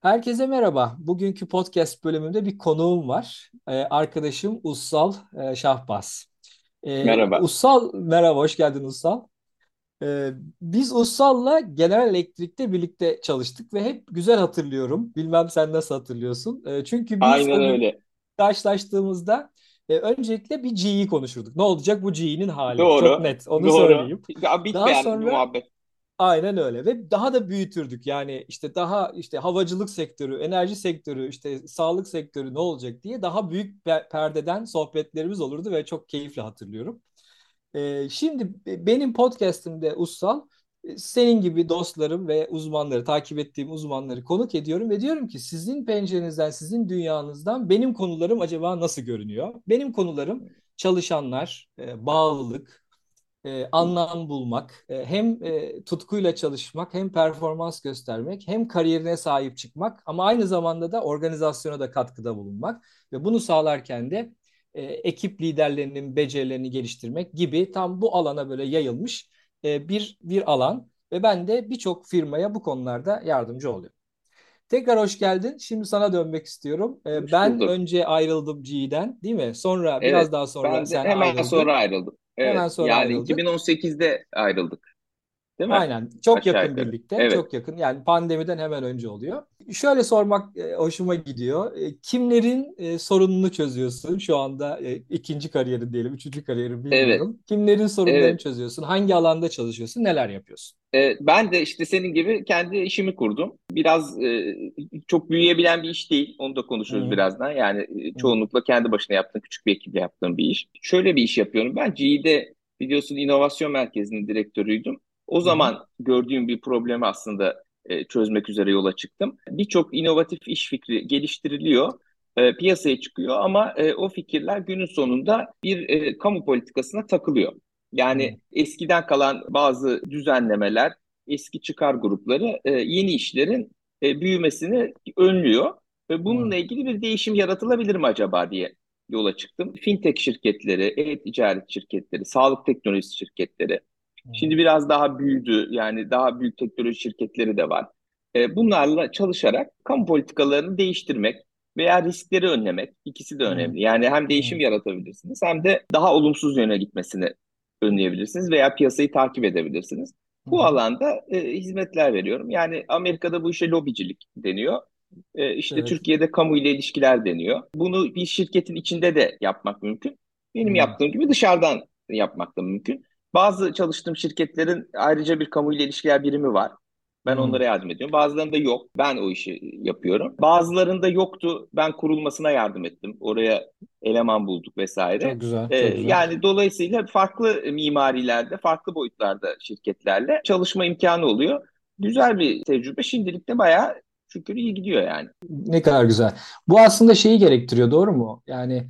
Herkese merhaba. Bugünkü podcast bölümünde bir konuğum var. Ee, arkadaşım Ussal e, Şahbaz. Ee, Merhaba. Ussal, merhaba, hoş geldin Ussal. Ee, biz Ussal'la General Elektrik'te birlikte çalıştık ve hep güzel hatırlıyorum. Bilmem sen nasıl hatırlıyorsun. Ee, çünkü biz Aynen öyle. karşılaştığımızda e, öncelikle bir GE konuşurduk. Ne olacak bu GE'nin hali? Çok Doğru. net, onu Doğru. söyleyeyim. Ya Daha bitmeyen bir sonra muhabbet. Aynen öyle ve daha da büyütürdük. Yani işte daha işte havacılık sektörü, enerji sektörü, işte sağlık sektörü ne olacak diye daha büyük pe- perdeden sohbetlerimiz olurdu ve çok keyifli hatırlıyorum. Ee, şimdi benim podcast'imde Ussal e, senin gibi dostlarım ve uzmanları takip ettiğim uzmanları konuk ediyorum ve diyorum ki sizin pencerenizden, sizin dünyanızdan benim konularım acaba nasıl görünüyor? Benim konularım çalışanlar, e, bağlılık, e, anlam bulmak, e, hem e, tutkuyla çalışmak, hem performans göstermek, hem kariyerine sahip çıkmak ama aynı zamanda da organizasyona da katkıda bulunmak ve bunu sağlarken de e, ekip liderlerinin becerilerini geliştirmek gibi tam bu alana böyle yayılmış e, bir bir alan ve ben de birçok firmaya bu konularda yardımcı oluyorum. Tekrar hoş geldin. Şimdi sana dönmek istiyorum. E, Hoş ben bulduk. önce ayrıldım G'den, değil mi? Sonra biraz Evet. daha sonra Ben sen hemen sonra ayrıldın. ayrıldım. Evet. sonra Yani ayrıldın. 2018'de ayrıldık, değil mi? Aynen. Çok Aşağı yakın yukarı. birlikte. Evet. Çok yakın. Yani pandemiden hemen önce oluyor. Şöyle sormak e, hoşuma gidiyor. E, kimlerin e, sorununu çözüyorsun? Şu anda ikinci kariyerin diyelim, üçüncü kariyerin Evet. bilmiyorum. Kimlerin sorunlarını Evet. çözüyorsun? Hangi alanda çalışıyorsun? Neler yapıyorsun? Evet. Ben de işte senin gibi kendi işimi kurdum. Biraz çok büyüyebilen bir iş değil. Onu da konuşuruz Hı, birazdan. Yani çoğunlukla kendi başına yaptığım, küçük bir ekiple yaptığım bir iş. Şöyle bir iş yapıyorum. Ben GE'de biliyorsun inovasyon merkezinin direktörüydüm. O zaman gördüğüm bir problemi aslında e, çözmek üzere yola çıktım. Birçok inovatif iş fikri geliştiriliyor, e, piyasaya çıkıyor ama e, o fikirler günün sonunda bir e, kamu politikasına takılıyor. Yani eskiden kalan bazı düzenlemeler, eski çıkar grupları e, yeni işlerin e, büyümesini önlüyor. Ve bununla ilgili bir değişim yaratılabilir mi acaba diye yola çıktım. Fintech şirketleri, e-ticaret şirketleri, sağlık teknolojisi şirketleri, Şimdi biraz daha büyüdü. Yani daha büyük teknoloji şirketleri de var. E, bunlarla çalışarak kamu politikalarını değiştirmek veya riskleri önlemek ikisi de önemli. Yani hem değişim yaratabilirsiniz hem de daha olumsuz yöne gitmesini önleyebilirsiniz veya piyasayı takip edebilirsiniz. Bu alanda e, hizmetler veriyorum. Yani Amerika'da bu işe lobicilik deniyor. E, işte Evet. Türkiye'de kamu ile ilişkiler deniyor. Bunu bir şirketin içinde de yapmak mümkün. Benim Hı, yaptığım gibi dışarıdan yapmak da mümkün. Bazı çalıştığım şirketlerin ayrıca bir kamu ile ilişkiler birimi var. Ben hı. onlara yardım ediyorum. Bazılarında yok. Ben o işi yapıyorum. Bazılarında yoktu. Ben kurulmasına yardım ettim. Oraya eleman bulduk vesaire. Çok güzel, Ee, çok güzel. yani dolayısıyla farklı mimarilerde, farklı boyutlarda şirketlerle çalışma imkanı oluyor. Güzel bir tecrübe. Şimdilik de bayağı şükür iyi gidiyor yani. Ne kadar güzel. Bu aslında şeyi gerektiriyor, doğru mu? Yani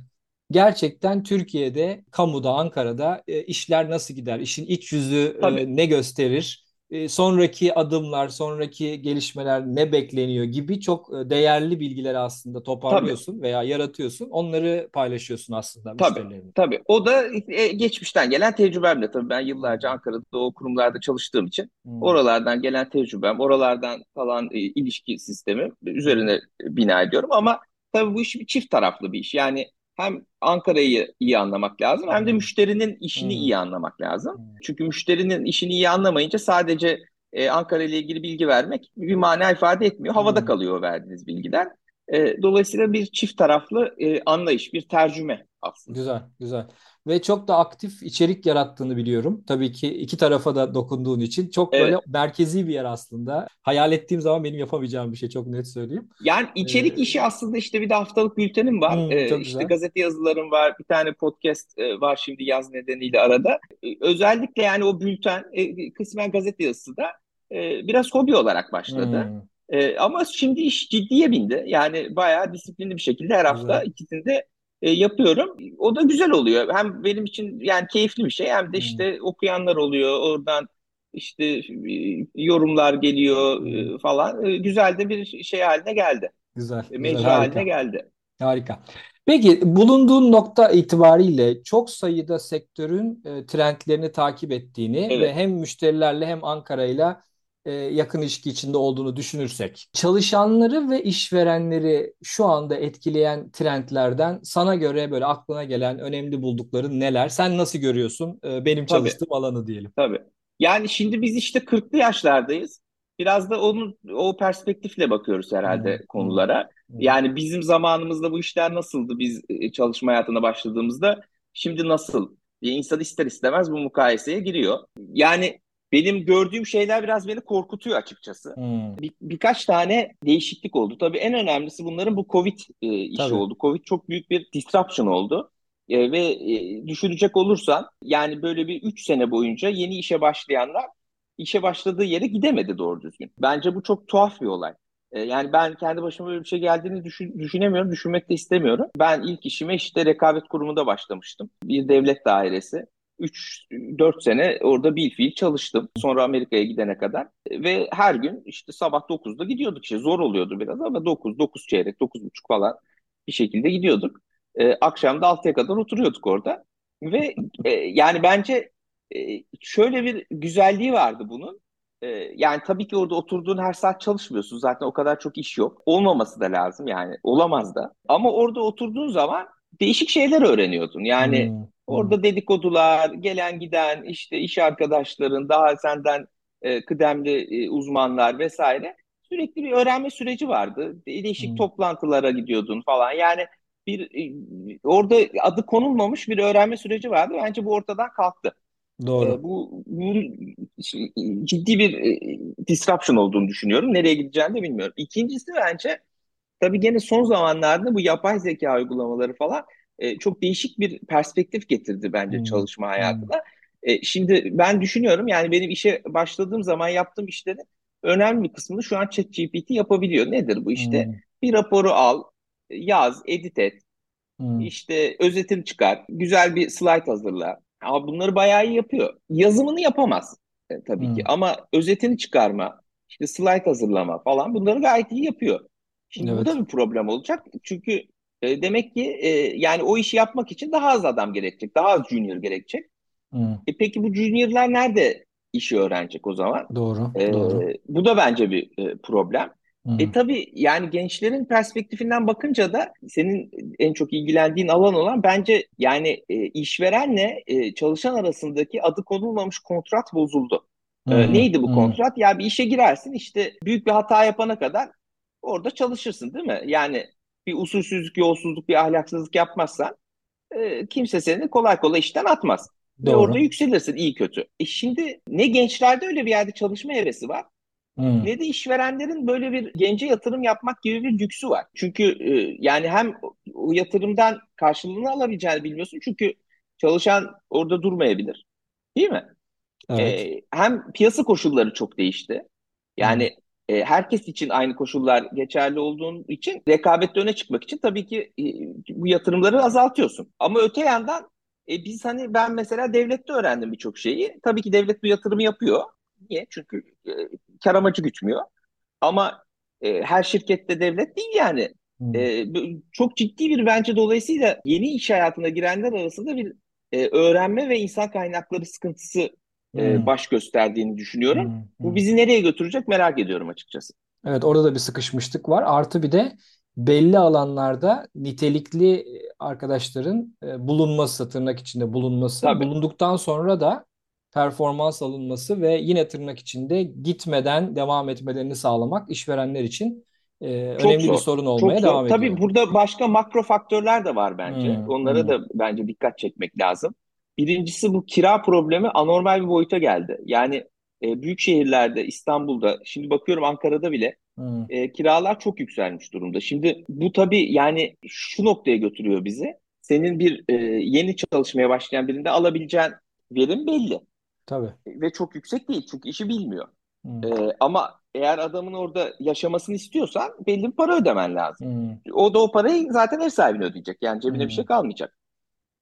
gerçekten Türkiye'de, kamuda, Ankara'da e, işler nasıl gider? İşin iç yüzü Tabii, e, ne gösterir? E, sonraki adımlar, sonraki gelişmeler ne bekleniyor gibi çok e, değerli bilgileri aslında tabii. toparlıyorsun veya yaratıyorsun. Onları paylaşıyorsun aslında Tabii, müşterilerine. tabii. O da e, geçmişten gelen tecrübemle tabii ben yıllarca Ankara'da o kurumlarda çalıştığım için hmm, oralardan gelen tecrübem, oralardan kalan e, ilişki sistemi üzerine bina ediyorum ama tabii bu iş bir çift taraflı bir iş. Yani hem Ankara'yı iyi anlamak lazım hem de hmm, müşterinin işini hmm, iyi anlamak lazım. hmm. Çünkü müşterinin işini iyi anlamayınca sadece e, Ankara ile ilgili bilgi vermek bir mana ifade etmiyor. Havada hmm. kalıyor verdiğiniz bilgiler. E, dolayısıyla bir çift taraflı e, anlayış, bir tercüme aslında. Güzel, güzel. Ve çok da aktif içerik yarattığını biliyorum. Tabii ki iki tarafa da dokunduğun için çok böyle Evet. merkezi bir yer aslında. Hayal ettiğim zaman benim yapamayacağım bir şey çok net söyleyeyim. Yani Ee, içerik işi aslında işte bir de haftalık bültenim var. hmm, Ee, işte güzel. gazete yazılarım var. Bir tane podcast e, var şimdi yaz nedeniyle arada. Ee, özellikle yani o bülten e, kısmen gazete yazısı da e, biraz hobi olarak başladı. Hmm, E, ama şimdi iş ciddiye bindi. Yani bayağı disiplinli bir şekilde her hafta güzel. ikisini de e, yapıyorum. O da güzel oluyor. Hem benim için yani keyifli bir şey hem de Hmm, işte okuyanlar oluyor. Oradan işte e, yorumlar geliyor hmm, e, falan. E, güzel de bir şey haline geldi. güzel, E, güzel, mecra haline harika. geldi. Harika. Peki bulunduğun nokta itibariyle çok sayıda sektörün e, trendlerini takip ettiğini ve Evet, hem müşterilerle hem Ankara'yla e, yakın ilişki içinde olduğunu düşünürsek, çalışanları ve işverenleri şu anda etkileyen trendlerden sana göre böyle aklına gelen önemli buldukların neler? Sen nasıl görüyorsun e, benim Tabii, çalıştığım alanı diyelim. tabii. Yani şimdi biz işte 40'lı yaşlardayız. Biraz da onun o perspektifle bakıyoruz herhalde Hmm, hmm, konulara. hmm, Yani bizim zamanımızda bu işler nasıldı biz e, çalışma hayatına başladığımızda? Şimdi nasıl? Bir insan ister istemez bu mukayeseye giriyor. Yani benim gördüğüm şeyler biraz beni korkutuyor açıkçası. hmm. Bir, birkaç tane değişiklik oldu. Tabii en önemlisi bunların bu Covid e, işi Tabii. oldu. Covid çok büyük bir disruption oldu. E, ve e, düşünecek olursan yani böyle bir 3 sene boyunca yeni işe başlayanlar işe başladığı yere gidemedi doğru düzgün. Bence bu çok tuhaf bir olay. E, yani ben kendi başıma böyle bir şey geldiğini düşün, düşünemiyorum, düşünmek de istemiyorum. Ben ilk işime işte rekabet kurumunda başlamıştım. Bir devlet dairesi. 3-4 sene orada bir fiil çalıştım. Sonra Amerika'ya gidene kadar. Ve her gün işte sabah 9'da gidiyorduk. İşte zor oluyordu biraz ama 9, 9 çeyrek, 9.30 falan bir şekilde gidiyorduk. E, akşam da 6'ya kadar oturuyorduk orada. Ve e, yani bence e, şöyle bir güzelliği vardı bunun. E, yani tabii ki orada oturduğun her saat çalışmıyorsun. Zaten o kadar çok iş yok. Olmaması da lazım yani. Olamaz da. Ama orada oturduğun zaman değişik şeyler öğreniyordun. Yani Hmm, hmm, orada dedikodular, gelen giden, işte iş arkadaşların, daha senden e, kıdemli e, uzmanlar vesaire. Sürekli bir öğrenme süreci vardı. De- Değişik hmm. toplantılara gidiyordun falan. Yani bir e, orada adı konulmamış bir öğrenme süreci vardı. Bence bu ortadan kalktı. E, Doğru. bu bunun ciddi bir e, disruption olduğunu düşünüyorum. Nereye gideceğini de bilmiyorum. İkincisi bence tabii gene son zamanlarda bu yapay zeka uygulamaları falan e, çok değişik bir perspektif getirdi bence Hmm, çalışma hmm, hayatına. E, şimdi ben düşünüyorum yani benim işe başladığım zaman yaptığım işlerin önemli bir kısmını şu an ChatGPT yapabiliyor. Nedir bu işte? hmm, Bir raporu al, yaz, edit et, hmm, işte özetini çıkar, güzel bir slide hazırla. Ama bunları bayağı iyi yapıyor. Yazımını yapamaz e, tabii ki hmm. ama özetini çıkarma, işte slide hazırlama falan bunları gayet iyi yapıyor. Şimdi bu Evet. da bir problem olacak. Çünkü e, demek ki e, yani o işi yapmak için daha az adam gerekecek, daha az junior gerekecek. Hmm. E, peki bu juniorlar nerede işi öğrenecek o zaman? Doğru, E, doğru. bu da bence bir e, problem. E Hmm, tabii yani gençlerin perspektifinden bakınca da senin en çok ilgilendiğin alan olan bence yani e, işverenle e, çalışan arasındaki adı konulmamış kontrat bozuldu. E, hmm, neydi bu hmm, kontrat? Ya bir işe girersin işte büyük bir hata yapana kadar orada çalışırsın değil mi? Yani bir usulsüzlük, yolsuzluk, bir ahlaksızlık yapmazsan e, kimse seni kolay kolay işten atmaz. Ve orada Doğru. yükselirsin iyi kötü. E şimdi ne gençlerde öyle bir yerde çalışma hevesi var Hmm, ne de işverenlerin böyle bir gence yatırım yapmak gibi bir lüksü var. Çünkü e, yani hem o yatırımdan karşılığını alabileceğini bilmiyorsun. Çünkü çalışan orada durmayabilir. Değil mi? Evet. E, hem piyasa koşulları çok değişti. Hmm, Yani e, herkes için aynı koşullar geçerli olduğu için rekabette öne çıkmak için tabii ki e, bu yatırımları azaltıyorsun. Ama öte yandan e, biz hani ben mesela devlette öğrendim birçok şeyi. Tabii ki devlet bu yatırımı yapıyor. Niye? Çünkü e, kar amacı gütmüyor. Ama e, her şirkette devlet değil yani. hmm, E, çok ciddi bir bence dolayısıyla yeni iş hayatına girenler arasında bir e, öğrenme ve insan kaynakları sıkıntısı e, baş gösterdiğini düşünüyorum. hmm, Bu hmm. bizi nereye götürecek merak ediyorum açıkçası. Evet orada da bir sıkışmışlık var. Artı bir de belli alanlarda nitelikli arkadaşların e, bulunması, tırnak içinde bulunması, Tabii. bulunduktan sonra da performans alınması ve yine tırnak içinde gitmeden devam etmelerini sağlamak işverenler için e, Çok önemli bir zor. sorun Çok olmaya zor. devam Tabii ediyor. burada başka makro faktörler de var bence. Hmm, Onlara hmm, da bence dikkat çekmek lazım. Birincisi bu kira problemi anormal bir boyuta geldi. Yani e, büyük şehirlerde, İstanbul'da, şimdi bakıyorum Ankara'da bile hmm, e, kiralar çok yükselmiş durumda. Şimdi bu tabii yani şu noktaya götürüyor bizi. Senin bir e, yeni çalışmaya başlayan birinde alabileceğin verim belli tabii. ve çok yüksek değil çünkü işi bilmiyor. Hmm, E, ama eğer adamın orada yaşamasını istiyorsan belli bir para ödemen lazım. hmm, O da o parayı zaten ev sahibine ödeyecek. Yani cebine bir hmm, şey kalmayacak.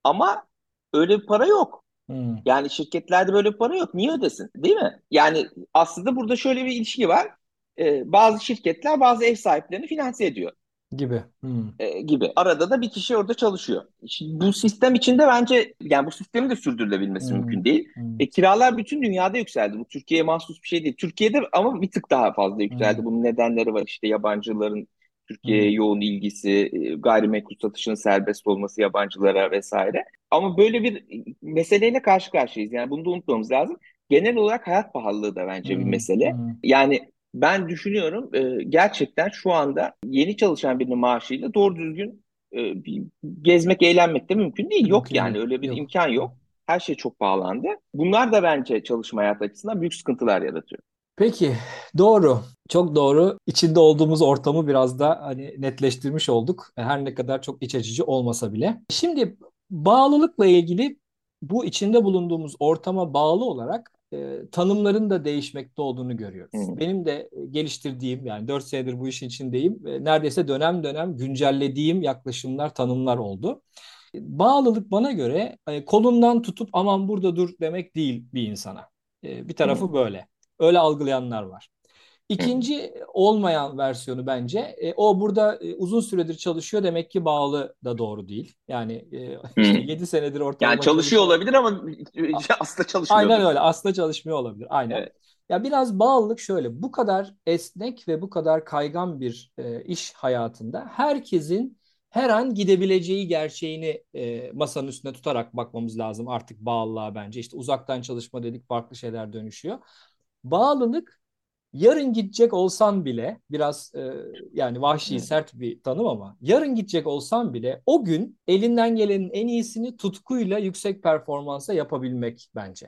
Ama öyle bir para yok. hmm, Yani şirketlerde böyle bir para yok. Niye ödesin? Değil mi? Yani aslında burada şöyle bir ilişki var. Ee, bazı şirketler bazı ev sahiplerini finanse ediyor. Gibi. Hmm. E, gibi. Arada da bir kişi orada çalışıyor. Şimdi bu sistem içinde bence yani bu sistemin de sürdürülebilmesi Hmm. mümkün değil. Hmm. E, kiralar bütün dünyada yükseldi. Bu Türkiye'ye mahsus bir şey değil. Türkiye'de ama bir tık daha fazla yükseldi. Hmm. Bunun nedenleri var. İşte yabancıların Türkiye'ye yoğun ilgisi, e, gayrimenkul satışının serbest olması yabancılara vesaire. Ama böyle bir meseleyle karşı karşıyayız. Yani bunu da unutmamız lazım. Genel olarak hayat pahalılığı da bence bir Hmm. mesele. Hmm. Yani ben düşünüyorum e, gerçekten şu anda yeni çalışan birinin maaşıyla doğru düzgün e, bir gezmek, eğlenmek de mümkün değil. Yok Mümkün yani değil. öyle bir Yok. imkan yok. Her şey çok pahalandı. Bunlar da bence çalışma hayatı açısından büyük sıkıntılar yaratıyor. Peki, doğru. Çok doğru. İçinde olduğumuz ortamı biraz da hani netleştirmiş olduk. Her ne kadar çok iç açıcı olmasa bile. Şimdi bağlılıkla ilgili bu içinde bulunduğumuz ortama bağlı olarak e, tanımların da değişmekte olduğunu görüyoruz. Hı. Benim de geliştirdiğim yani 4 senedir bu işin içindeyim. E, neredeyse dönem dönem güncellediğim yaklaşımlar, tanımlar oldu. Bağlılık bana göre e, kolundan tutup aman burada dur demek değil bir insana. E, bir tarafı Hı. böyle. Öyle algılayanlar var. İkinci olmayan versiyonu bence e, o burada e, uzun süredir çalışıyor demek ki bağlı da doğru değil. Yani e, Hı. işte 7 senedir ortalama Yani çalışıyor olabilir ama aslında çalışmıyordur. Aynen öyle. Aslında çalışmıyor olabilir. Aynen. Evet. Ya biraz bağlılık şöyle. Bu kadar esnek ve bu kadar kaygan bir e, iş hayatında herkesin her an gidebileceği gerçeğini e, masanın üstünde tutarak bakmamız lazım artık bağlılığa bence. İşte uzaktan çalışma dedik farklı şeyler dönüşüyor. Bağlılık yarın gidecek olsan bile biraz e, yani vahşi Hı. sert bir tanım ama yarın gidecek olsan bile o gün elinden gelenin en iyisini tutkuyla yüksek performansa yapabilmek bence.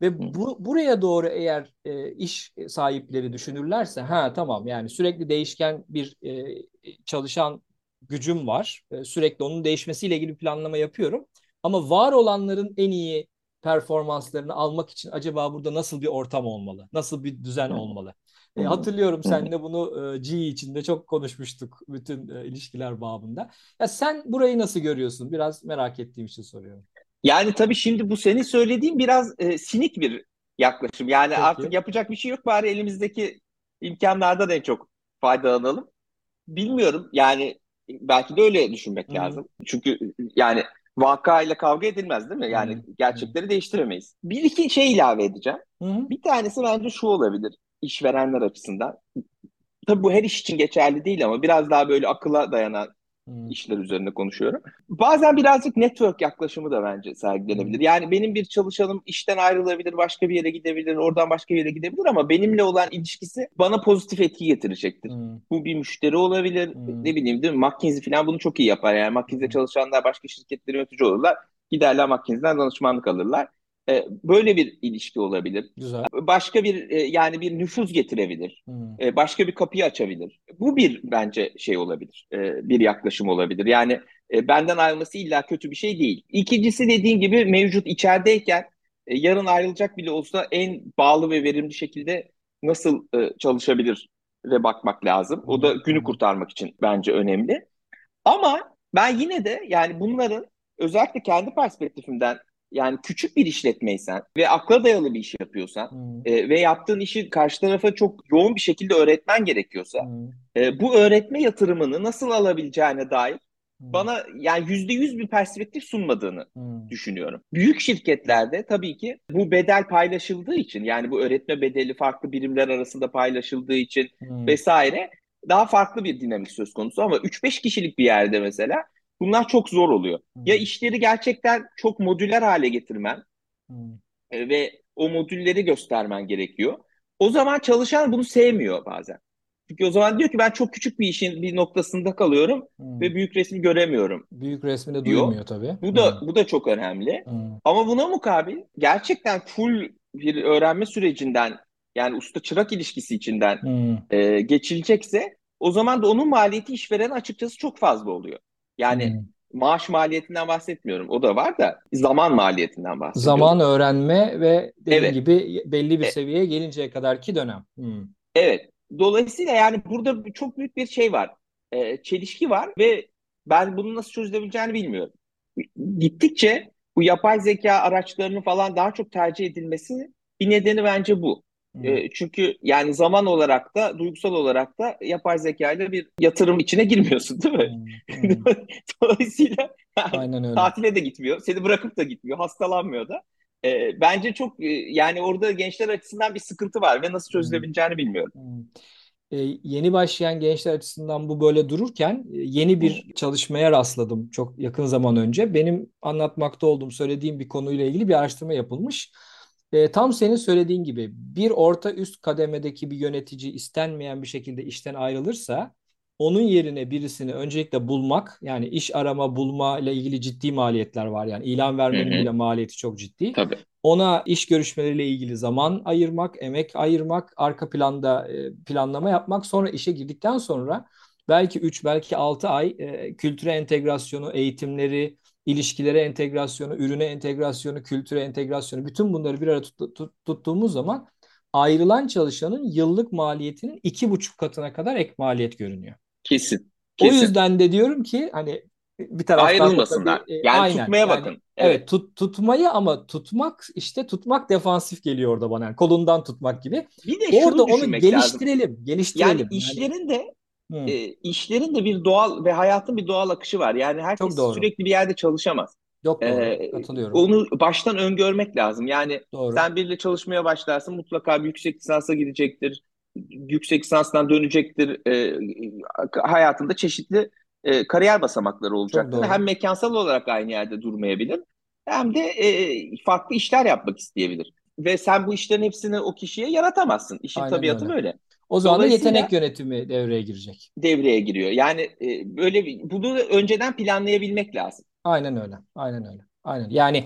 Ve bu, buraya doğru eğer e, iş sahipleri düşünürlerse ha tamam yani sürekli değişken bir e, çalışan gücüm var. E, sürekli onun değişmesiyle ilgili planlama yapıyorum. Ama var olanların en iyi performanslarını almak için acaba burada nasıl bir ortam olmalı? Nasıl bir düzen olmalı? E, hatırlıyorum seninle bunu e, G içinde çok konuşmuştuk bütün e, ilişkiler babında. Ya sen burayı nasıl görüyorsun? Biraz merak ettiğim için soruyorum. Yani tabii şimdi bu senin söylediğin biraz e, sinik bir yaklaşım. Yani artık Peki. yapacak bir şey yok. Bari elimizdeki imkanlardan en çok faydalanalım. Bilmiyorum yani belki de öyle düşünmek Hı hı. lazım. Çünkü yani vakayla kavga edilmez değil mi? Yani hı. gerçekleri değiştiremeyiz. Bir iki şey ilave edeceğim. Hı hı. Bir tanesi bence şu olabilir işverenler açısından. Tabii bu her iş için geçerli değil ama biraz daha böyle akıla dayanan Hı işler üzerine konuşuyorum. Bazen birazcık network yaklaşımı da bence sergilenebilir. Yani benim bir çalışanım işten ayrılabilir, başka bir yere gidebilir, oradan başka bir yere gidebilir ama benimle olan ilişkisi bana pozitif etki getirecektir. Hı Bu bir müşteri olabilir, hı. ne bileyim değil mi? McKinsey falan bunu çok iyi yapar. Yani McKinsey'de hı. çalışanlar başka şirketlerin yönetici olurlar. Giderler McKinsey'den danışmanlık alırlar. Ee, böyle bir ilişki olabilir. Güzel. Başka bir e, yani bir nüfuz getirebilir. Hı E, başka bir kapıyı açabilir. Bu bir bence şey olabilir, e, bir yaklaşım olabilir. Yani e, benden ayrılması illa kötü bir şey değil. İkincisi dediğin gibi mevcut içerideyken e, yarın ayrılacak bile olsa en bağlı ve verimli şekilde nasıl e, çalışabilir ve bakmak lazım. O da günü kurtarmak için bence önemli. Ama ben yine de yani bunların özellikle kendi perspektifimden yani küçük bir işletmeysen ve akla dayalı bir iş yapıyorsan Hı e, ve yaptığın işi karşı tarafa çok yoğun bir şekilde öğretmen gerekiyorsa hı. e, bu öğretme yatırımını nasıl alabileceğine dair Hı bana yani yüzde yüz bir perspektif sunmadığını hı. düşünüyorum. Büyük şirketlerde tabii ki bu bedel paylaşıldığı için yani bu öğretme bedeli farklı birimler arasında paylaşıldığı için Hı vesaire daha farklı bir dinamik söz konusu ama 3-5 kişilik bir yerde mesela bunlar çok zor oluyor. Ya hı. işleri gerçekten çok modüler hale getirmen e, ve o modülleri göstermen gerekiyor. O zaman çalışan bunu sevmiyor bazen. Çünkü o zaman diyor ki ben çok küçük bir işin bir noktasında kalıyorum hı. ve büyük resmi göremiyorum Büyük resmi de diyor. duymuyor tabii. Bu da bu da çok önemli. hı. Ama buna mukabil gerçekten full bir öğrenme sürecinden yani usta çırak ilişkisi içinden Hı e, geçilecekse o zaman da onun maliyeti işverene açıkçası çok fazla oluyor. Yani hı. maaş maliyetinden bahsetmiyorum. O da var da zaman maliyetinden bahsediyorum. Zaman öğrenme ve dediğin Evet. gibi belli bir E, seviyeye gelinceye kadarki dönem. Hı Evet. Dolayısıyla yani burada çok büyük bir şey var. Ee, çelişki var ve ben bunu nasıl çözülebileceğini bilmiyorum. Gittikçe bu yapay zeka araçlarının falan daha çok tercih edilmesi bir nedeni bence bu. E, çünkü yani zaman olarak da duygusal olarak da yapay zeka ile bir yatırım içine girmiyorsun değil mi? Hmm. Dolayısıyla yani Aynen öyle. tatile de gitmiyor. Seni bırakıp da gitmiyor. Hastalanmıyor da. E, bence çok e, yani orada gençler açısından bir sıkıntı var ve nasıl çözülebileceğini bilmiyorum. Hmm. E, yeni başlayan gençler açısından bu böyle dururken yeni bir çalışmaya rastladım çok yakın zaman önce. Benim anlatmakta olduğum, söylediğim bir konuyla ilgili bir araştırma yapılmış. E, tam senin söylediğin gibi bir orta üst kademedeki bir yönetici istenmeyen bir şekilde işten ayrılırsa onun yerine birisini öncelikle bulmak yani iş arama bulma ile ilgili ciddi maliyetler var yani ilan vermenin bile maliyeti çok ciddi. Tabii. Ona iş görüşmeleriyle ilgili zaman ayırmak, emek ayırmak, arka planda e, planlama yapmak sonra işe girdikten sonra belki 3 belki 6 ay e, kültüre entegrasyonu, eğitimleri, ilişkilere entegrasyonu, ürüne entegrasyonu, kültüre entegrasyonu bütün bunları bir arada tut, tut, tuttuğumuz zaman ayrılan çalışanın yıllık maliyetinin iki buçuk katına kadar ek maliyet görünüyor. Kesin. Kesin. O yüzden de diyorum ki hani bir taraftan ayrılmasınlar. Tabii, e, yani aynen, tutmaya yani, bakın. Evet, evet tut, tutmayı ama tutmak işte tutmak defansif geliyor orada bana. Yani kolundan tutmak gibi. Bir de Orada onu geliştirelim, lazım. geliştirelim. Yani işlerin de e, işlerin de bir doğal ve hayatın bir doğal akışı var. Yani herkes sürekli bir yerde çalışamaz. Yok doğru, ee, katılıyorum. Onu baştan öngörmek lazım. Yani doğru. sen biriyle çalışmaya başlarsın mutlaka bir yüksek lisansa gidecektir. Yüksek lisanstan dönecektir. Ee, hayatında çeşitli e, kariyer basamakları olacaktır. Hem mekansal olarak aynı yerde durmayabilir hem de e, farklı işler yapmak isteyebilir. Ve sen bu işlerin hepsini o kişiye yaratamazsın. İşin Aynen tabiatı öyle. böyle. O zaman da yetenek yönetimi devreye girecek. Devreye giriyor. Yani e, böyle bir, bunu önceden planlayabilmek lazım. Aynen öyle. Aynen öyle. Aynen. Yani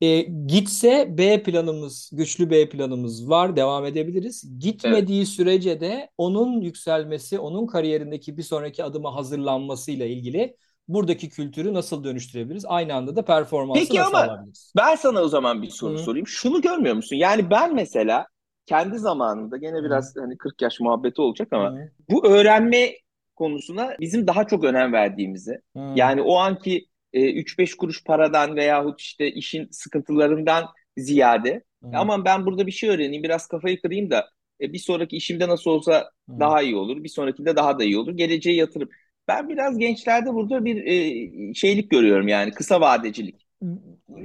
e, gitse B planımız, güçlü B planımız var, devam edebiliriz. Gitmediği evet. sürece de onun yükselmesi, onun kariyerindeki bir sonraki adıma hazırlanmasıyla ilgili buradaki kültürü nasıl dönüştürebiliriz? Aynı anda da performansı Peki nasıl ama alabiliriz? ben sana o zaman bir soru Hı. sorayım. Şunu görmüyor musun? Yani ben mesela kendi zamanında gene biraz hani 40 yaş muhabbeti olacak ama Hı. bu öğrenme konusuna bizim daha çok önem verdiğimizi Hı. yani o anki e, 3-5 kuruş paradan veyahut işte işin sıkıntılarından ziyade Hı. ama ben burada bir şey öğreneyim biraz kafayı kırayım da e, bir sonraki işimde nasıl olsa Hı. daha iyi olur bir sonrakinde daha da iyi olur geleceğe yatırım. Ben biraz gençlerde burada bir e, şeylik görüyorum yani kısa vadecilik.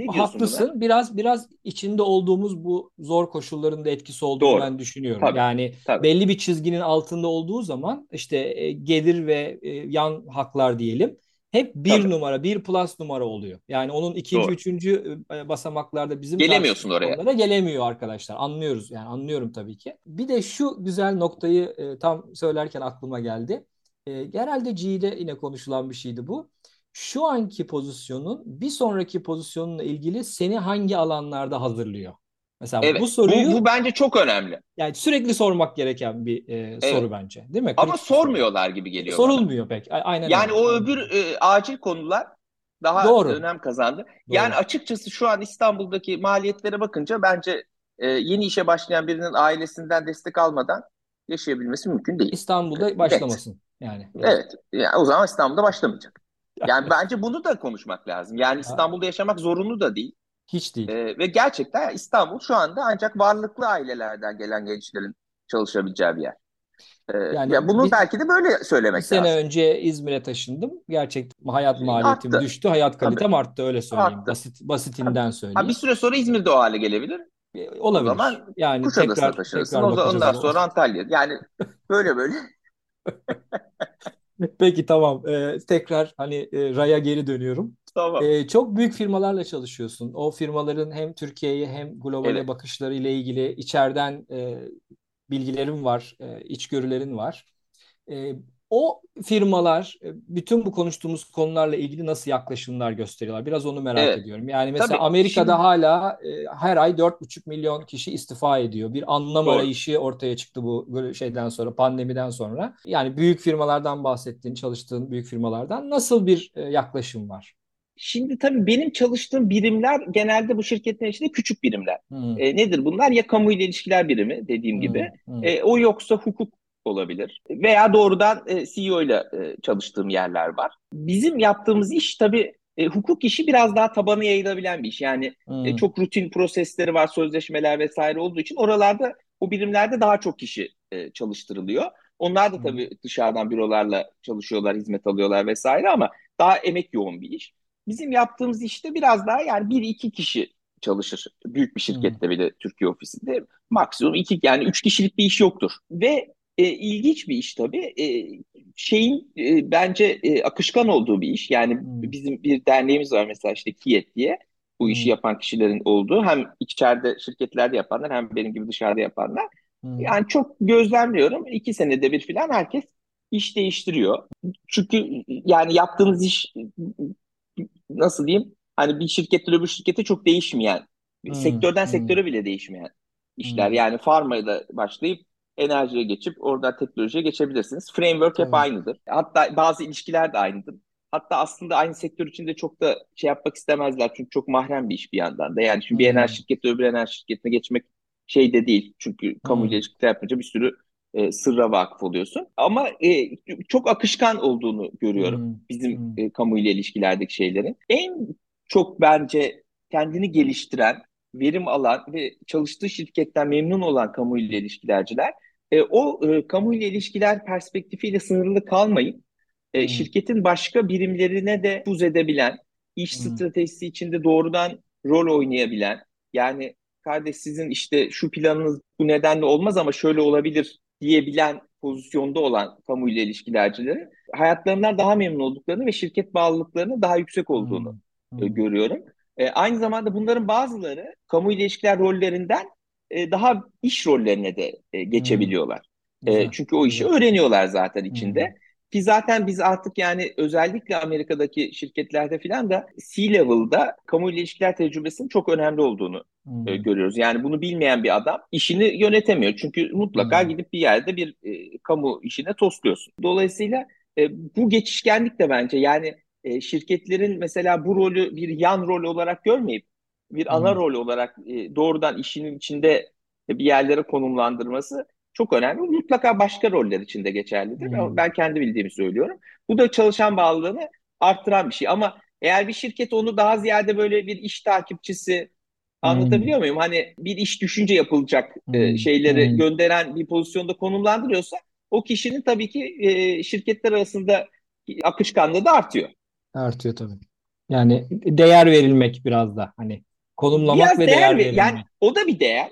Haklısın. Buna? Biraz biraz içinde olduğumuz bu zor koşulların da etkisi olduğunu Doğru. ben düşünüyorum. Tabii, yani tabii. belli bir çizginin altında olduğu zaman işte e, gelir ve e, yan haklar diyelim hep bir Tabii. numara, bir plus numara oluyor. Yani onun ikinci, Doğru. üçüncü e, basamaklarda bizim gelemiyorsun oraya. gelemiyor arkadaşlar. Anlıyoruz yani anlıyorum tabii ki. Bir de şu güzel noktayı e, tam söylerken aklıma geldi. E, genelde G'de yine konuşulan bir şeydi bu. Şu anki pozisyonun bir sonraki pozisyonunla ilgili seni hangi alanlarda hazırlıyor? Mesela evet, bu soruyu bu, bu bence çok önemli. Yani sürekli sormak gereken bir e, evet. soru bence, değil mi? Ama sormuyorlar soru. gibi geliyor. Sorulmuyor bana. pek. Aynen. Yani öyle. o öbür e, acil konular daha Doğru. önem kazandı. Doğru. Yani açıkçası şu an İstanbul'daki maliyetlere bakınca bence e, yeni işe başlayan birinin ailesinden destek almadan yaşayabilmesi mümkün değil. İstanbul'da başlamasın evet. yani. Evet. Yani o zaman İstanbul'da başlamayacak. Yani bence bunu da konuşmak lazım. Yani İstanbul'da yaşamak zorunlu da değil. Hiç değil. Ee, ve gerçekten İstanbul şu anda ancak varlıklı ailelerden gelen gençlerin çalışabileceği bir yer. Ee, yani ya bunu bir, belki de böyle söylemek lazım. Bir sene önce İzmir'e taşındım. Gerçekten hayat maliyetim arttı. düştü, hayat kalitem Tabii. arttı öyle söyleyeyim. Arttı. Basit basitinden Tabii. söyleyeyim. Ha, bir süre sonra İzmir'de o hale gelebilir. E, olabilir. O zaman yani tekrar taşınırsın. Tekrar o ondan sonra Antalya. Yani böyle böyle. Peki tamam. Ee, tekrar hani e, Ray'a geri dönüyorum. Tamam. Ee, çok büyük firmalarla çalışıyorsun. O firmaların hem Türkiye'ye hem globale evet. bakışları ile ilgili içeriden e, bilgilerin var, e, içgörülerin var. E, o firmalar e, bütün bu konuştuğumuz konularla ilgili nasıl yaklaşımlar gösteriyorlar? Biraz onu merak evet. ediyorum. Yani mesela Tabii, Amerika'da şimdi... hala e, her ay 4,5 milyon kişi istifa ediyor. Bir anlam Doğru. arayışı ortaya çıktı bu böyle şeyden sonra, pandemiden sonra. Yani büyük firmalardan bahsettiğin, çalıştığın büyük firmalardan nasıl bir e, yaklaşım var? Şimdi tabii benim çalıştığım birimler genelde bu şirketler içinde küçük birimler. Hmm. E, nedir bunlar? Ya kamu ile ilişkiler birimi dediğim hmm. gibi. Hmm. E, o yoksa hukuk olabilir. Veya doğrudan e, CEO ile e, çalıştığım yerler var. Bizim yaptığımız iş tabii e, hukuk işi biraz daha tabanı yayılabilen bir iş. Yani hmm. e, çok rutin prosesleri var, sözleşmeler vesaire olduğu için oralarda o birimlerde daha çok kişi e, çalıştırılıyor. Onlar da tabii dışarıdan bürolarla çalışıyorlar, hizmet alıyorlar vesaire ama daha emek yoğun bir iş. Bizim yaptığımız işte biraz daha yani bir iki kişi çalışır. Büyük bir şirkette bile Türkiye ofisinde maksimum iki yani üç kişilik bir iş yoktur. Ve e, ilginç bir iş tabii. E, şeyin e, bence e, akışkan olduğu bir iş. Yani hmm. bizim bir derneğimiz var mesela işte KİET diye. Bu işi hmm. yapan kişilerin olduğu hem içeride şirketlerde yapanlar hem benim gibi dışarıda yapanlar. Hmm. Yani çok gözlemliyorum. iki senede bir falan herkes iş değiştiriyor. Çünkü yani yaptığınız iş nasıl diyeyim? Hani bir şirketten öbür şirkete çok değişmeyen, hmm. sektörden hmm. sektöre bile değişmeyen işler. Hmm. Yani farmayla başlayıp enerjiye geçip oradan teknolojiye geçebilirsiniz. Framework hep evet. aynıdır. Hatta bazı ilişkiler de aynıdır. Hatta aslında aynı sektör içinde çok da şey yapmak istemezler. Çünkü çok mahrem bir iş bir yandan da. Yani şimdi bir enerji şirketi öbür enerji şirketine geçmek şey de değil. Çünkü kamu hmm. ilişkiler yapınca bir sürü e, sırra vakıf oluyorsun. Ama e, çok akışkan olduğunu görüyorum hmm. bizim hmm. E, kamu ile ilişkilerdeki şeylerin. En çok bence kendini geliştiren, verim alan ve çalıştığı şirketten memnun olan kamu ile ilişkilerciler e, o e, kamu ile ilişkiler perspektifiyle sınırlı kalmayıp e, hmm. şirketin başka birimlerine de buz edebilen, iş hmm. stratejisi içinde doğrudan rol oynayabilen, yani kardeş sizin işte şu planınız bu nedenle olmaz ama şöyle olabilir diyebilen pozisyonda olan kamu ile ilişkilercilerin hayatlarından daha memnun olduklarını ve şirket bağlılıklarının daha yüksek olduğunu hmm. hmm. görüyorum. E, aynı zamanda bunların bazıları kamu ile ilişkiler rollerinden e, daha iş rollerine de e, geçebiliyorlar. Hmm. E, çünkü o işi öğreniyorlar zaten içinde. Hmm. Ki zaten biz artık yani özellikle Amerika'daki şirketlerde filan da C-level'da kamu ile ilişkiler tecrübesinin çok önemli olduğunu hmm. e, görüyoruz. Yani bunu bilmeyen bir adam işini yönetemiyor. Çünkü mutlaka hmm. gidip bir yerde bir e, kamu işine tosluyorsun. Dolayısıyla e, bu geçişkenlik de bence yani e, şirketlerin mesela bu rolü bir yan rol olarak görmeyip bir ana rol olarak e, doğrudan işinin içinde bir yerlere konumlandırması çok önemli. Mutlaka başka roller için de geçerlidir. Hmm. Ben kendi bildiğimi söylüyorum. Bu da çalışan bağlılığını arttıran bir şey. Ama eğer bir şirket onu daha ziyade böyle bir iş takipçisi anlatabiliyor hmm. muyum? Hani bir iş düşünce yapılacak e, şeyleri hmm. gönderen bir pozisyonda konumlandırıyorsa o kişinin tabii ki e, şirketler arasında akışkanlığı da artıyor. Artıyor tabii. Yani değer verilmek biraz da hani konumlamak biraz ve değer, değer. Yani o da bir değer.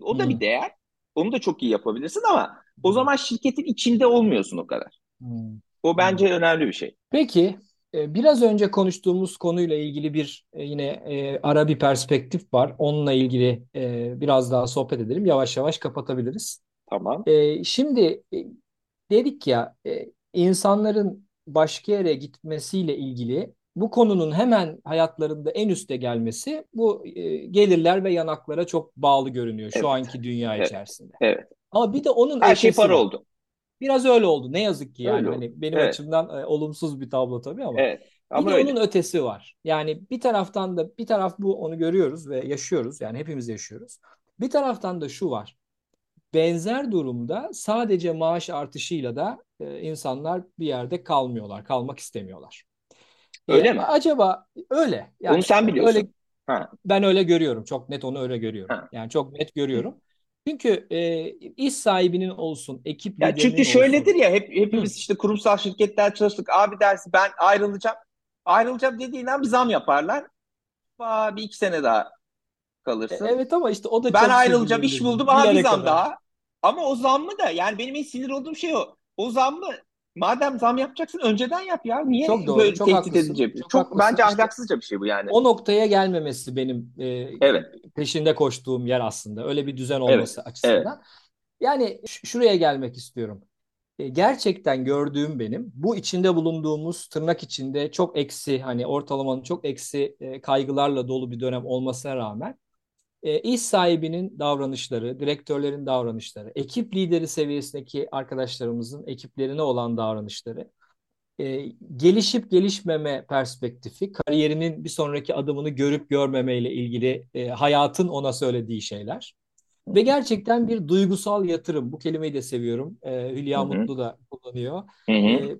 O da hmm. bir değer. Onu da çok iyi yapabilirsin ama o zaman şirketin içinde olmuyorsun o kadar. Hmm. O bence hmm. önemli bir şey. Peki e, biraz önce konuştuğumuz konuyla ilgili bir e, yine e, ara bir perspektif var. Onunla ilgili biraz daha sohbet edelim. Yavaş yavaş kapatabiliriz. Tamam. Şimdi dedik ya insanların başka yere gitmesiyle ilgili bu konunun hemen hayatlarında en üste gelmesi bu e, gelirler ve yanaklara çok bağlı görünüyor şu evet. anki dünya evet. içerisinde. Evet. Ama bir de onun her şey para oldu. Biraz öyle oldu. Ne yazık ki yani hani benim evet. açımdan e, olumsuz bir tablo tabii ama. Evet. Ama bir de öyle. onun ötesi var. Yani bir taraftan da bir taraf bu onu görüyoruz ve yaşıyoruz. Yani hepimiz yaşıyoruz. Bir taraftan da şu var. Benzer durumda sadece maaş artışıyla da e, insanlar bir yerde kalmıyorlar, kalmak istemiyorlar. Öyle e, mi? Acaba öyle. Yani onu sen biliyorsun. Öyle, ha. Ben öyle görüyorum. Çok net onu öyle görüyorum. Ha. Yani çok net görüyorum. Çünkü e, iş sahibinin olsun, ekip ya Çünkü şöyledir ya hep hepimiz Hı. işte kurumsal şirketler çalıştık. Abi dersi ben ayrılacağım. Ayrılacağım dediğin an bir zam yaparlar. Aa, bir iki sene daha kalırsın. E, evet ama işte o da Ben ayrılacağım, iş buldum. Aha bir zam kadar. daha. Ama o zammı da yani benim en sinir olduğum şey o. O zammı Madem zam yapacaksın önceden yap ya. Niye çok doğru, böyle çok tehdit edici? Çok, çok bence ahlaksızca bir şey bu yani. O noktaya gelmemesi benim e, evet. peşinde koştuğum yer aslında. Öyle bir düzen olması evet. açısından. Evet. Yani şuraya gelmek istiyorum. E, gerçekten gördüğüm benim bu içinde bulunduğumuz tırnak içinde çok eksi hani ortalamanın çok eksi e, kaygılarla dolu bir dönem olmasına rağmen e, iş sahibinin davranışları, direktörlerin davranışları, ekip lideri seviyesindeki arkadaşlarımızın ekiplerine olan davranışları, e, gelişip gelişmeme perspektifi, kariyerinin bir sonraki adımını görüp görmemeyle ilgili e, hayatın ona söylediği şeyler. Ve gerçekten bir duygusal yatırım. Bu kelimeyi de seviyorum. E, Hülya Hı-hı. Mutlu da kullanıyor. E,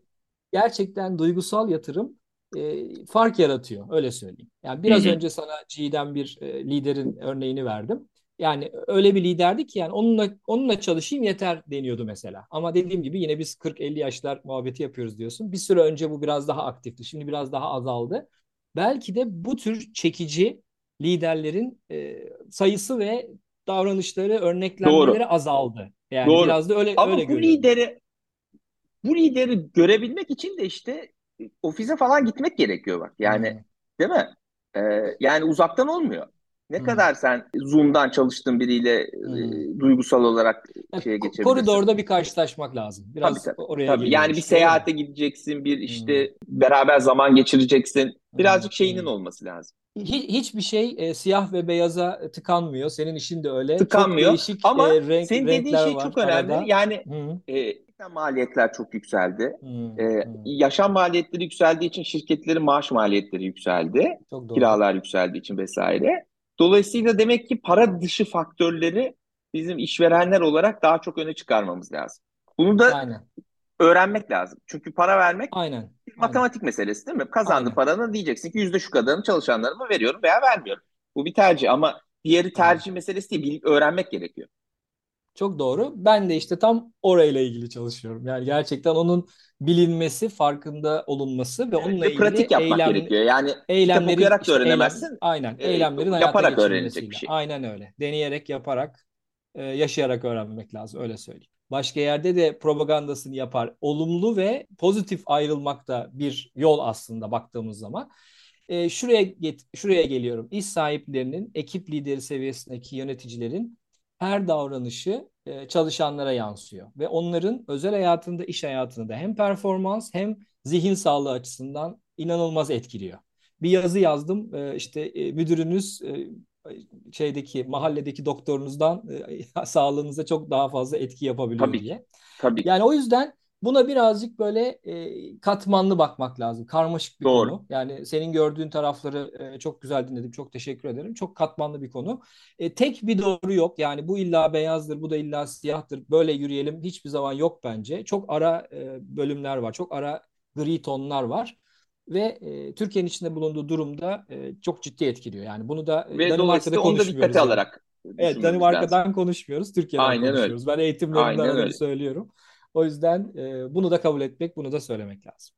gerçekten duygusal yatırım e, fark yaratıyor öyle söyleyeyim. Yani biraz önce sana G'den bir e, liderin örneğini verdim. Yani öyle bir liderdi ki yani onunla onunla çalışayım yeter deniyordu mesela. Ama dediğim gibi yine biz 40-50 yaşlar muhabbeti yapıyoruz diyorsun. Bir süre önce bu biraz daha aktifti. Şimdi biraz daha azaldı. Belki de bu tür çekici liderlerin e, sayısı ve davranışları, örneklenmeleri Doğru. azaldı. Yani Doğru. biraz da öyle Ama öyle bu görüyorum. lideri bu lideri görebilmek için de işte ofise falan gitmek gerekiyor bak. Yani Hmm. değil mi? Ee, yani uzaktan olmuyor. Ne Hmm. kadar sen Zoom'dan çalıştığın biriyle Hmm. e, duygusal olarak Ya, şeye ko- geçebilirsin. Koridorda bir karşılaşmak lazım. Tabii Biraz tabii. oraya Tabii. Yani bir seyahate gideceksin, bir Hmm. işte beraber zaman geçireceksin. Hmm. Birazcık şeyinin Hmm. olması lazım. Hi- Hiçbir şey e, siyah ve beyaza tıkanmıyor. Senin işin de öyle. Çok Tıkanmıyor. değişik Ama e, renk senin dediğin şey var çok önemli. arada. Yani Hı e, maliyetler çok yükseldi. E, hı. yaşam maliyetleri yükseldiği için şirketlerin maaş maliyetleri yükseldi. Çok doğru. Kiralar yükseldiği için vesaire. Dolayısıyla demek ki para dışı faktörleri bizim işverenler olarak daha çok öne çıkarmamız lazım. Bunu da Aynen. Öğrenmek lazım. Çünkü para vermek Aynen. Aynen. matematik meselesi değil mi? Kazandığı Aynen. paranın diyeceksin ki yüzde şu kadarını çalışanlarıma veriyorum veya vermiyorum. Bu bir tercih ama diğeri tercih meselesi değil. Bil- öğrenmek gerekiyor. Çok doğru. Ben de işte tam orayla ilgili çalışıyorum. Yani gerçekten onun bilinmesi, farkında olunması ve onunla ve ilgili pratik yapmak eylem gerekiyor. Yani kitap eylemlerin okuyarak da işte eylem öğrenemezsin. aynen E, eylemlerin hayata yaparak geçirilmesiyle. bir şey. Aynen öyle. Deneyerek, yaparak, e, yaşayarak öğrenmek lazım. Öyle söyleyeyim. Başka yerde de propagandasını yapar. Olumlu ve pozitif ayrılmak da bir yol aslında baktığımız zaman. E, şuraya get şuraya geliyorum. İş sahiplerinin, ekip lideri seviyesindeki yöneticilerin her davranışı e, çalışanlara yansıyor ve onların özel hayatında, iş hayatında hem performans hem zihin sağlığı açısından inanılmaz etkiliyor. Bir yazı yazdım, e, işte e, müdürünüz e, şeydeki mahalledeki doktorunuzdan e, sağlığınıza çok daha fazla etki yapabiliyor Tabii diye. Tabii. Yani o yüzden buna birazcık böyle e, katmanlı bakmak lazım. Karmaşık bir Doğru. konu. Yani senin gördüğün tarafları e, çok güzel dinledim. Çok teşekkür ederim. Çok katmanlı bir konu. E, tek bir doğru yok. Yani bu illa beyazdır, bu da illa siyahtır. Böyle yürüyelim hiçbir zaman yok bence. Çok ara e, bölümler var. Çok ara gri tonlar var. Ve e, Türkiye'nin içinde bulunduğu durumda e, çok ciddi etkiliyor. Yani bunu da Ve Danimarka'da konuşmuyoruz dikkate yani. alarak Evet, düşünmemiz lazım. Danimarka'dan konuşmuyoruz, Türkiye'den Aynen öyle. konuşuyoruz. Ben eğitimlerimde Aynen öyle. söylüyorum. O yüzden e, bunu da kabul etmek, bunu da söylemek lazım.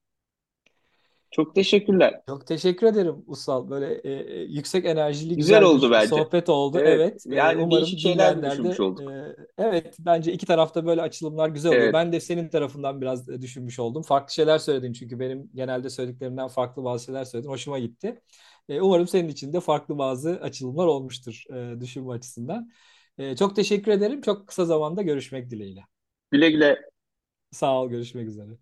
Çok teşekkürler. Çok teşekkür ederim Usal. Böyle e, e, yüksek enerjili, Güzel güzel oldu bence. sohbet oldu. Evet. Evet, e, Yani umarım şeyler düşünmüş olduk. e, evet bence iki tarafta böyle açılımlar güzel oluyor. Evet. Ben de senin tarafından biraz e, düşünmüş oldum. Farklı şeyler söyledin çünkü benim genelde söylediklerimden farklı bazı şeyler söyledin. Hoşuma gitti. E, umarım senin için de farklı bazı açılımlar olmuştur e, düşünme açısından. E, çok teşekkür ederim. Çok kısa zamanda görüşmek dileğiyle. Güle güle. Sağ ol, görüşmek üzere.